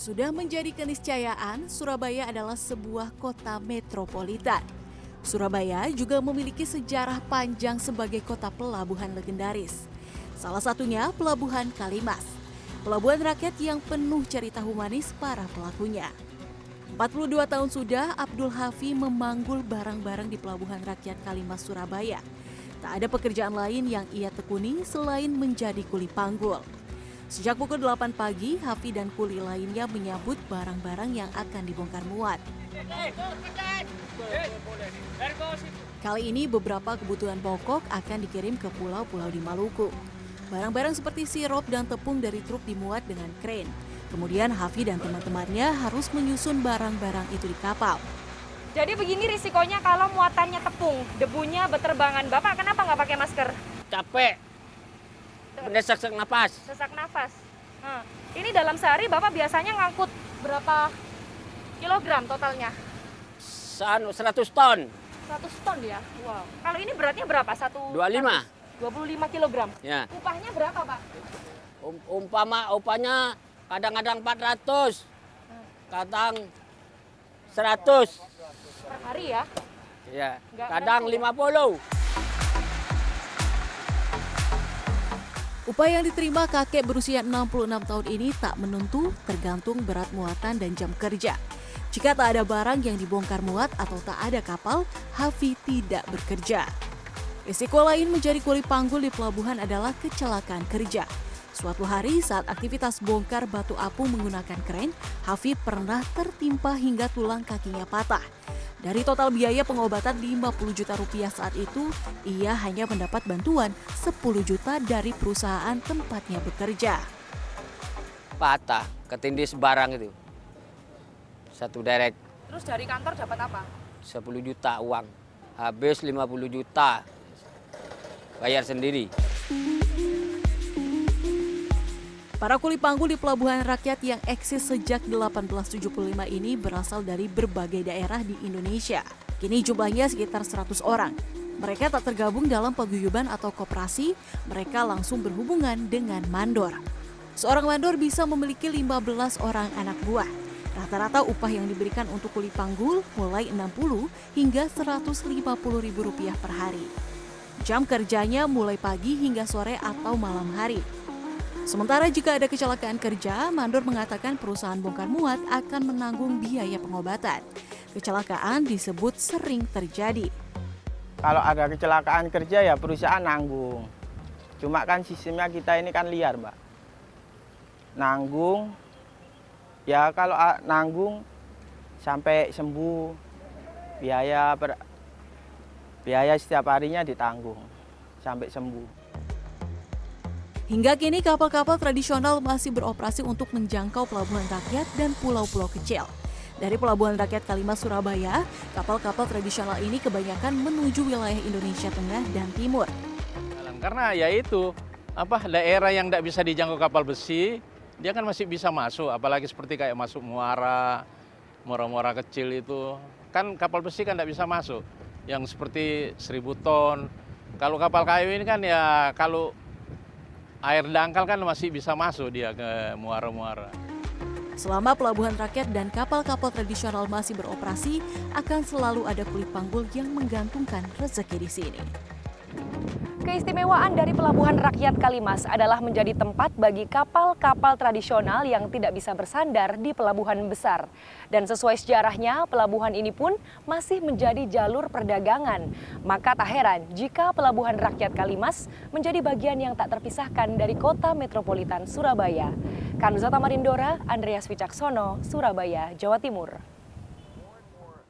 Sudah menjadi keniscayaan, Surabaya adalah sebuah kota metropolitan. Surabaya juga memiliki sejarah panjang sebagai kota pelabuhan legendaris. Salah satunya Pelabuhan Kalimas, pelabuhan rakyat yang penuh cerita humanis para pelakunya. 42 tahun sudah Abdul Hafi memanggul barang-barang di Pelabuhan Rakyat Kalimas Surabaya. Tak ada pekerjaan lain yang ia tekuni selain menjadi kuli panggul. Sejak pukul 8 pagi, Hafi dan kuli lainnya menyambut barang-barang yang akan dibongkar muat. Kali ini beberapa kebutuhan pokok akan dikirim ke pulau-pulau di Maluku. Barang-barang seperti sirup dan tepung dari truk dimuat dengan kren. Kemudian Hafi dan teman-temannya harus menyusun barang-barang itu di kapal. Jadi begini risikonya kalau muatannya tepung, debunya berterbangan. Bapak kenapa nggak pakai masker? Capek, Benda sesak nafas. Sesak nafas. Nah, ini dalam sehari Bapak biasanya ngangkut berapa kilogram totalnya? San 100 ton. 100 ton ya? Wow. Kalau ini beratnya berapa? Satu 25. 25 kilogram. Ya. Upahnya berapa, Pak? Um, umpama upahnya kadang-kadang 400. Kadang 100. Per hari ya? Ya. Nggak Kadang ngerti ya? 50. Upah yang diterima kakek berusia 66 tahun ini tak menentu tergantung berat muatan dan jam kerja. Jika tak ada barang yang dibongkar muat atau tak ada kapal, Hafi tidak bekerja. Risiko lain menjadi kuli panggul di pelabuhan adalah kecelakaan kerja. Suatu hari saat aktivitas bongkar batu apung menggunakan kren, Hafi pernah tertimpa hingga tulang kakinya patah. Dari total biaya pengobatan 50 juta rupiah saat itu, ia hanya mendapat bantuan 10 juta dari perusahaan tempatnya bekerja. Patah, ketindis barang itu. Satu derek Terus dari kantor dapat apa? 10 juta uang. Habis 50 juta. Bayar sendiri. Para kuli panggul di pelabuhan rakyat yang eksis sejak 1875 ini berasal dari berbagai daerah di Indonesia. Kini jumlahnya sekitar 100 orang. Mereka tak tergabung dalam paguyuban atau koperasi, mereka langsung berhubungan dengan mandor. Seorang mandor bisa memiliki 15 orang anak buah. Rata-rata upah yang diberikan untuk kuli panggul mulai 60 hingga 150 ribu rupiah per hari. Jam kerjanya mulai pagi hingga sore atau malam hari. Sementara jika ada kecelakaan kerja, Mandor mengatakan perusahaan bongkar muat akan menanggung biaya pengobatan. Kecelakaan disebut sering terjadi. Kalau ada kecelakaan kerja ya perusahaan nanggung. Cuma kan sistemnya kita ini kan liar, Mbak. Nanggung, ya kalau ah, nanggung sampai sembuh, biaya per, biaya setiap harinya ditanggung sampai sembuh. Hingga kini kapal-kapal tradisional masih beroperasi untuk menjangkau pelabuhan rakyat dan pulau-pulau kecil. Dari Pelabuhan Rakyat Kalimas Surabaya, kapal-kapal tradisional ini kebanyakan menuju wilayah Indonesia Tengah dan Timur. Karena ya itu apa daerah yang tidak bisa dijangkau kapal besi, dia kan masih bisa masuk, apalagi seperti kayak masuk muara, muara-muara kecil itu, kan kapal besi kan tidak bisa masuk. Yang seperti seribu ton. Kalau kapal kayu ini kan ya kalau air dangkal kan masih bisa masuk dia ke muara-muara. Selama pelabuhan rakyat dan kapal-kapal tradisional masih beroperasi, akan selalu ada kulit panggul yang menggantungkan rezeki di sini. Keistimewaan dari Pelabuhan Rakyat Kalimas adalah menjadi tempat bagi kapal-kapal tradisional yang tidak bisa bersandar di pelabuhan besar. Dan sesuai sejarahnya, pelabuhan ini pun masih menjadi jalur perdagangan. Maka tak heran jika Pelabuhan Rakyat Kalimas menjadi bagian yang tak terpisahkan dari kota metropolitan Surabaya. Kanza Tamarindora, Andreas Wicaksono, Surabaya, Jawa Timur.